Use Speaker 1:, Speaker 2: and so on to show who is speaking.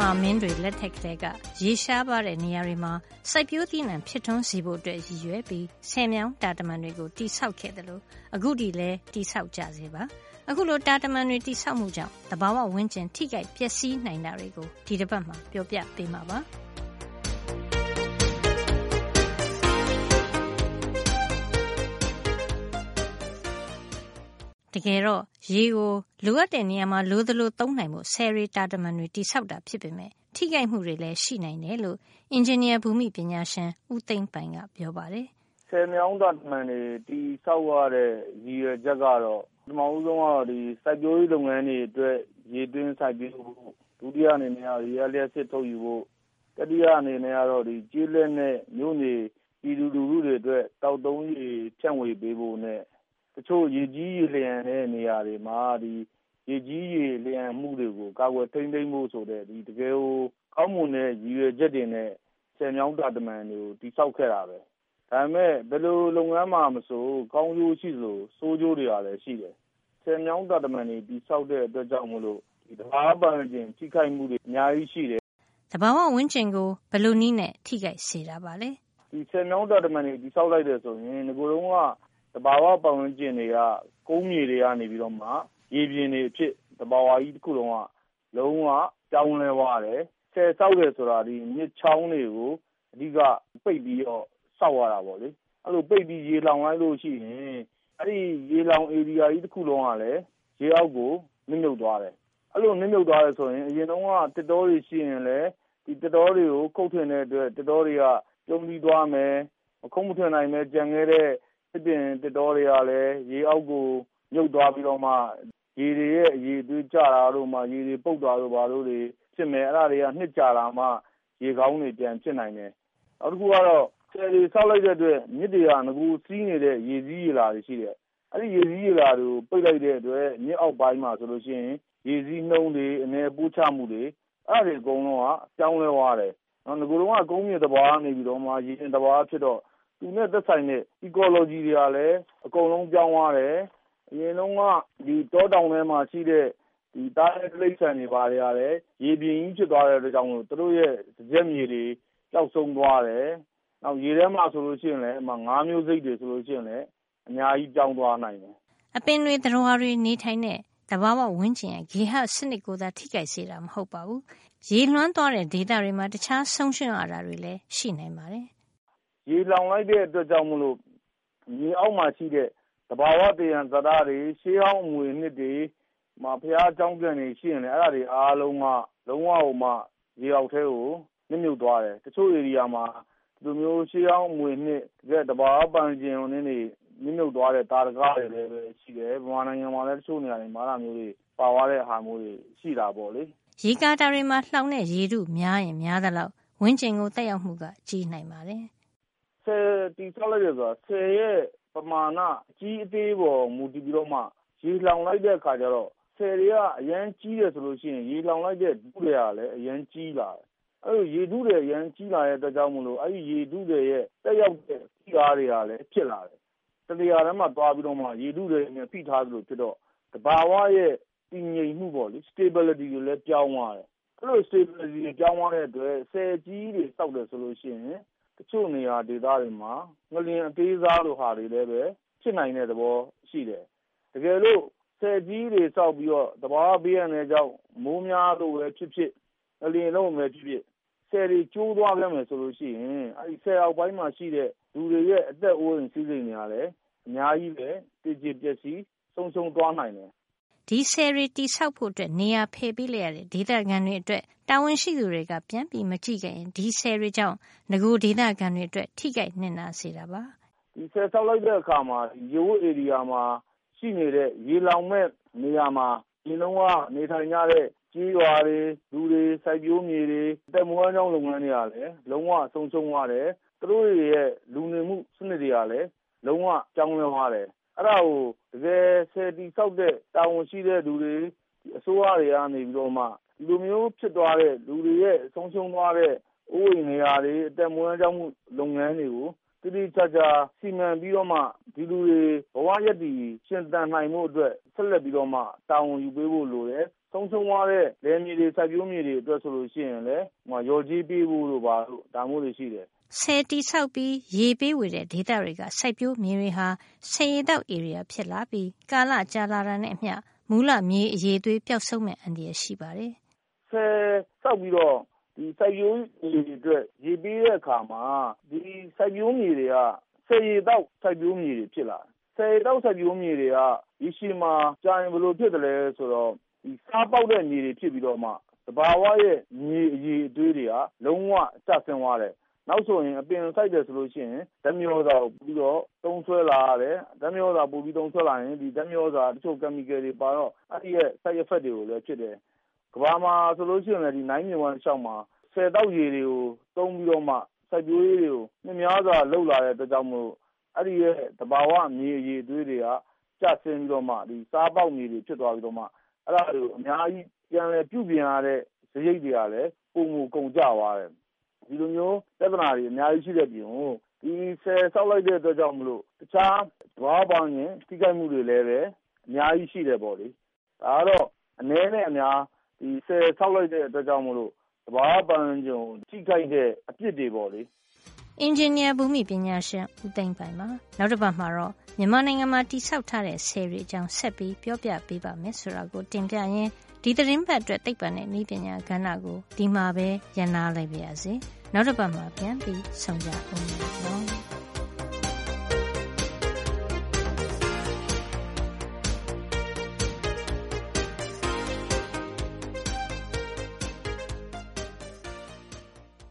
Speaker 1: မာမင်းတွေလက်ထက်ကတည်းကရေရှားပါတဲ့နေရာတွေမှာစိုက်ပျိုးသီးနှံဖြစ်ထွန်းစေဖို့အတွက်ရည်ရွယ်ပြီးဆယ်မြောင်းတာတမန်တွေကိုတိဆောက်ခဲ့တယ်လို့အခုထိလည်းတိဆောက်ကြစေပါအခုလိုတာတမန်တွေတိဆောက်မှုကြောင့်တဘာဝဝန်းကျင်ထိခိုက်ပျက်စီးနိုင်တာတွေကိုဒီတစ်ပတ်မှာပြောပြပေးမှာပါ။ တကယ်တော့ရေကိုလိုအပ်တဲ့နေရာမှာလိုသလိုသုံးနိုင်ဖို့ဆယ်ရီတာတမန်တွေတိဆောက်တာဖြစ်ပေမဲ့ထိခိုက်မှုတွေလည်းရှိနိုင်တယ်လို့အင်ဂျင်နီယာဘူမိပညာရှင်ဦးသိမ့်ပိုင်ကပြောပါတယ်။
Speaker 2: ဆယ်မြောင်းတာတမန်တွေတိဆောက်ရတဲ့ရည်ရွယ်ချက်ကတော့ပထမဦးဆုံးကတော့ဒီစိုက်ပျိုးရေးလုပ်ငန်းတွေအတွက်ရေသွင်းစိုက်ပျိုးဖို့ဒုတိယအနေနဲ့ရေအားလျှပ်စစ်ထုတ်ယူဖို့တတိယအနေနဲ့ကတော့ဒီကျေးလက်နဲ့မြို့နေပြည်သူလူထုတွေအတွက်တောက်သုံးရေဖြန့်ဝေပေးဖို့နဲ့ တချို့ရေကြီးရေလျှံတဲ့နေရာတွေမှာ ရေကြီးရေလျှံမှုတွေကို ကာကွယ်ထိန်းသိမ်းဖို့ဆိုတဲ့ တကယ်ကို ကောင်းမွန်တဲ့ ရည်ရွယ်ချက်တွေနဲ့ ဆည်မြောင်းတာတမံတွေကို တည်ဆောက်ခဲ့တာပဲ။ဒါပေမဲ့ ဘယ်လိုလုပ်ငန်းမှာမဆို ကောင်းကျိုးရှိသလို ဆိုးကျိုးတွေကလည်း ရှိတယ်။ဆည်မြောင်းတာတမံတွေ တည်ဆောက်တဲ့အတွက်ကြောင့်မို့လို့သဘာဝပတ်ဝန်းကျင် ထိခိုက်မှုတွေ အများကြီးရှိတယ်။”
Speaker 1: သဘာဝဝန်းကျင်ကို ဘယ်လိုနည်းနဲ့ ထိခိုက်စေတာပါလဲ။“
Speaker 2: ဆည်မြောင်းတာတမံတွေ တည်ဆောက်လိုက်တယ်ဆိုရင် နဂိုတုန်းက သဘာဝပတ်ဝန်းကျင်တွေက ကုန်းမြေတွေကနေပြီးတော့မှ ရေပြင်တွေအဖြစ် သဘာဝကြီးတခုလုံးက လုံးဝပြောင်းလဲသွားတယ်။ဆည်ဆောက်တယ်ဆိုတာ မြစ်ချောင်းတွေကို အဓိက ပိတ်ပြီးတော့ ဆောက်ရတာပေါ့လေ။အဲဒီလိုပိတ်ပြီး ရေလှောင်လိုက်လို့ရှိရင် အဲဒီရေလှောင်ဧရိယာကြီးတခုလုံးကလည်း ရေအောက်ကို နစ်မြုပ်သွားတယ်။အဲဒီလိုနစ်မြုပ်သွားတယ်ဆိုရင် အရင်တုန်းက သစ်တောတွေရှိရင်လည်း ဒီသစ်တောတွေကို ခုတ်ထွင်တဲ့အတွက် သစ်တောတွေက ပြုန်းတီးသွားမယ်။မခုတ်မထွင်နိုင်ဘဲ ကျန်ခဲ့တဲ့ သစ်ပင်သစ်တောတွေကလည်း ရေအောက်ကို မြုပ်သွားပြီးတော့မှ ရေတွေရဲ့ အရည်အသွေးကျတာတို့ ရေတွေပုပ်တာတို့ ဘာတို့တွေဖြစ်မယ်။အဲဒါတွေက နှစ်ကြာလာမှ ရေကောင်းတွေပြန်ဖြစ်နိုင်တယ်။နောက်တခုကတော့ ဆည်တွေဆောက်လိုက်တဲ့အတွက် မြစ်တွေက နဂိုစီးနေတဲ့ ရေစီးရေလာတွေရှိတယ်။အဲဒီရေစီးရေလာတွေကို ပိတ်လိုက်တဲ့အတွက် မြစ်အောက်ပိုင်းမှာဆိုလို့ရှိရင် ရေစီးနှုန်းတွေ အနယ်အပို့ချမှုတွေ အဲဒါတွေအကုန်လုံးက ပြောင်းလဲသွားတယ်။နဂိုတုန်းက ကုန်းမြင့်သဘာဝကနေပြီးတော့မှ ရေပြင်သဘာဝဖြစ်တော့ သူနဲ့သက်ဆိုင်တဲ့ Ecology တွေကလည်း အကုန်လုံးပြောင်းသွားတယ်။အရင်တုန်းက တောတောင်ထဲမှာရှိတဲ့ သားရဲတိရစ္ဆာန်တွေ ဘာတွေကလည်း ရေပြင်ကြီးဖြစ်သွားတဲ့အတွက်ကြောင့်မို့ သူတို့ရဲ့ စားကျက်မြေတွေ ပျောက်ဆုံးသွားတယ်။နောက် ရေထဲမှာဆိုလို့ရှိရင်လည်း ငါးမျိုးစိတ်တွေ ဆိုလို့ရှိရင်လည်း အများကြီး ပြောင်းသွားနိုင်တယ်။”
Speaker 1: အပင်တွေ သတ္တဝါတွေနေထိုင်တဲ့ သဘာဝဝန်းကျင်ရဲ့ ဂေဟစနစ်ကိုသာ ထိခိုက်စေတာ မဟုတ်ပါဘူး။ရေလွှမ်းသွားတဲ့ ဒေသတွေမှာ တခြားဆုံးရှုံးရတာတွေလည်း ရှိနိုင်ပါတယ်
Speaker 2: ရေလှောင်လိုက်တဲ့အတွက်ကြောင့်မို့လို့မြေအောက်မှာရှိတဲ့သဘာဝသယံဇာတတွေရှေးဟောင်းအမွေအနှစ်တွေဘုရားကျောင်းကန်တွေရှိရင်လည်းအဲဒါတွေအားလုံးကလုံးဝကိုမှရေအောက်ထဲကိုနစ်မြုပ်သွားတယ်။တချို့ဧရိယာမှာဒီလိုမျိုးရှေးဟောင်းအမွေအနှစ်တကယ့်သဘာဝပတ်ဝန်းကျင်တွေနစ်မြုပ်သွားတဲ့သာဓကတွေလည်းရှိတယ်။မြန်မာနိုင်ငံမှာလည်းတချို့နေရာတွေမှာအဲဒါမျိုးတွေပါသွားတဲ့ဟာမျိုးတွေရှိတာပေါ့လေ။”
Speaker 1: ရေကာတာတွေမှာလှောင်တဲ့ရေထုများရင်များသလောက်ဝန်းကျင်ကိုသက်ရောက်မှုကကြီးနိုင်ပါတယ်
Speaker 2: ဆည်တည်ဆောက်လိုက်တယ်ဆိုတာဆည်ရဲ့ပမာဏအကြီးအသေးပေါ်မူတည်ပြီးတော့မှရေလှောင်လိုက်တဲ့အခါကျတော့ဆည်တွေကအရမ်းကြီးတယ်ဆိုလို့ရှိရင်ရေလှောင်လိုက်တဲ့ထုထည်ကလည်းအရမ်းကြီးလာတယ်။အဲဒီလိုရေထုထည်အရမ်းကြီးလာတဲ့အတွက်ကြောင့်မို့လို့အဲဒီရေထုထည်ရဲ့သက်ရောက်တဲ့ဖိအားတွေကလည်းဖြစ်လာတယ်။တနေရာထဲမှာသွားပြီးတော့မှရေထုထည်နဲ့ဖိထားသလိုဖြစ်တော့သဘာဝရဲ့တည်ငြိမ်မှုပေါ့လေ Stability တွေလည်းပြောင်းသွားတယ်။အဲဒီလို Stability တွေပြောင်းသွားတဲ့အတွက်ဆည်အကြီးကြီးတွေဆောက်တယ်ဆိုလို့ရှိရင် တချို့နေရာဒေသတွေမှာ ငလျင်အသေးစားလိုဟာတွေလည်းပဲ ဖြစ်နိုင်တဲ့သဘောရှိတယ်။တကယ်လို့ ဆည်ကြီးတွေဆောက်ပြီးတော့ သဘာဝဘေးအန္တရာယ်ကြောင့် မိုးများလို့ပဲဖြစ်ဖြစ် ငလျင်လှုပ်လို့ပဲဖြစ်ဖြစ် ဆည်တွေကျိုးသွားခဲ့မယ်ဆိုလို့ရှိရင် အဲဒီဆည်အောက်ပိုင်းမှာရှိတဲ့ လူတွေရဲ့ အသက်အိုးအိမ်စည်းစိမ်တွေကလည်း အများကြီးပဲ သေကျေပျက်စီး ဆုံးရှုံးသွားနိုင်တယ်
Speaker 1: ဒီဆည်တွေတည်ဆောက်ဖို့နေရာဖယ်ပေးလိုက်ရတဲ့ဒေသခံတွေအတွက်တာဝန်ရှိသူတွေက ပြန်မကြည့်ခဲ့ရင်ဒီဆည်တွေကြောင့်နဂိုဒေသခံတွေအတွက်ထိခိုက်နစ်နာစေတာပါ။
Speaker 2: ဒီဆည်ဆောက်လိုက်တဲ့အခါမှာရေဝပ်ဧရိယာမှာရှိနေတဲ့ရေလှောင်မယ့်နေရာမှာအရင်တုန်းကနေထိုင်ကြတဲ့ကျေးရွာတွေ၊လူတွေ၊စိုက်ပျိုးမြေတွေ၊အသက်မွေးဝမ်းကျောင်းလုပ်ငန်းတွေကလည်းလုံးဝဆုံးရှုံးသွားတယ်။သူတို့တွေရဲ့လူနေမှုစနစ်တွေကလည်းလုံးဝပြောင်းလဲသွားတယ် အဲဒါကို တကယ်ဆည်တည်ဆောက်တဲ့ တာဝန်ရှိတဲ့လူတွေ အစိုးရတွေကနေပြီးတော့မှ ဒီလိုမျိုးဖြစ်သွားတဲ့ လူတွေရဲ့ ဆုံးရှုံးသွားတဲ့ အိုးအိမ်နေရာတွေ အသက်မွေးဝမ်းကျောင်းမှု လုပ်ငန်းတွေကို သေသေချာချာ စီမံပြီးတော့မှ ဒီလူတွေ ဘဝရပ်တည်ရှင်သန်နိုင်ဖို့အတွက် ဆက်လက်ပြီးတော့မှ တာဝန်ယူပေးဖို့လိုတယ် ဆုံးရှုံးသွားတဲ့ လယ်မြေတွေ စိုက်ပျိုးမြေတွေအတွက်ဆိုလို့ရှိရင်လည်း လျော်ကြေးပေးဖို့တို့ ဘာတို့ ဒါမျိုးတွေရှိတယ်
Speaker 1: ဆည်တိဆောက်ပြီး ရေပေးဝေတဲ့ဒေသတွေက စိုက်ပျိုးမြေတွေဟာ ဆည်ရေတောက်ဧရိယာဖြစ်လာပြီး ကာလကြာလာတာနဲ့အမျှ မူလမြေအရေးသွေး ပျောက်ဆုံးမဲ့အန္တရာယ်ရှိပါတယ်။
Speaker 2: ဆည်ဆောက်ပြီးတော့ဒီစိုက်ပျိုးမြေတွေအတွက် ရေပေးတဲ့အခါမှာ ဒီစိုက်ပျိုးမြေတွေက ဆည်ရေတောက် စိုက်ပျိုးမြေတွေ ဖြစ်လာတယ်။ဆည်ရေတောက် စိုက်ပျိုးမြေတွေက ရေရှည်မှာ ကြာရင် ဘယ်လိုဖြစ်သလဲဆိုတော့ဒီစားပေါက်တဲ့မြေတွေ ဖြစ်ပြီးတော့မှ သဘာဝရဲ့ မြေအရည်အသွေးတွေက လုံးဝကျဆင်းသွားတယ်။ နောက်ဆိုရင် အပင်စိုက်တယ်ဆိုလို့ရှိရင်ဓာတ်မြေဩဇာကို ပိုပြီးတော့ သုံးစွဲလာရတယ်။ဓာတ်မြေဩဇာ ပိုပြီးသုံးစွဲလာရင် ဒီဓာတ်မြေဩဇာ တချို့ chemical တွေပါတော့ အဲဒီရဲ့ side effect တွေကိုလည်း ဖြစ်တယ်။ကမ္ဘာမှာဆိုလို့ရှိရင်လည်း နိုင်းမြစ်ဝှမ်းတလျှောက်မှာ ဆည်သောက်ရေတွေကို သုံးပြီးတော့မှ စိုက်ပျိုးရေးတွေကို နှစ်များစွာ လုပ်လာတဲ့အတွက်ကြောင့်မို့ အဲဒီရဲ့ သဘာဝမြေ အရည်အသွေးတွေက ကျဆင်းပြီးတော့မှ စားပေါက်မြေတွေ ဖြစ်သွားပြီးတော့မှ အဲဒါတွေကို အများကြီး ပြန်လည်ပြုပြင်ရတဲ့ စရိတ်တွေကလည်း ပိုမိုကုန်ကျသွားတယ်။ ဒီလိုမျိုးပြဿနာတွေအများကြီးရှိတဲ့အပြင်ကိုဒီဆည်ဆောက်လိုက်တဲ့အတွက်ကြောင့်မို့လို့တခြားသဘာဝပတ်ဝန်းကျင်ထိခိုက်မှုတွေလည်းပဲအများကြီးရှိတယ်ပေါ့လေ။ဒါကတော့အနည်းနဲ့အများဆည်ဆောက်လိုက်တဲ့အတွက်ကြောင့်မို့လို့သဘာဝပတ်ဝန်းကျင်ကိုထိခိုက်တဲ့အပြစ်တွေပေါ့လေ
Speaker 1: အင်ဂျင်နီယာဘူမိပညာရှင်ဦးသိန်းပိုင်ပါနောက်တစ်ပတ်မှာတော့မြန်မာနိုင်ငံမှာတိစောက်ထားတဲ့ဆယ်ရီအကြောင်းဆက်ပြီးပြောပြပေးပါမယ်ဆိုတာကိုတင်ပြရင်းဒီသတင်းပတ်အတွက်သိပ္ပံနဲ့ဤပညာကဏ္ဍကိုဒီမှာပဲရန်နာလိုက်ပါရစေ နောက်တစ်ပတ်မှာပြန်ပြီးဆုံကြအောင်ပါ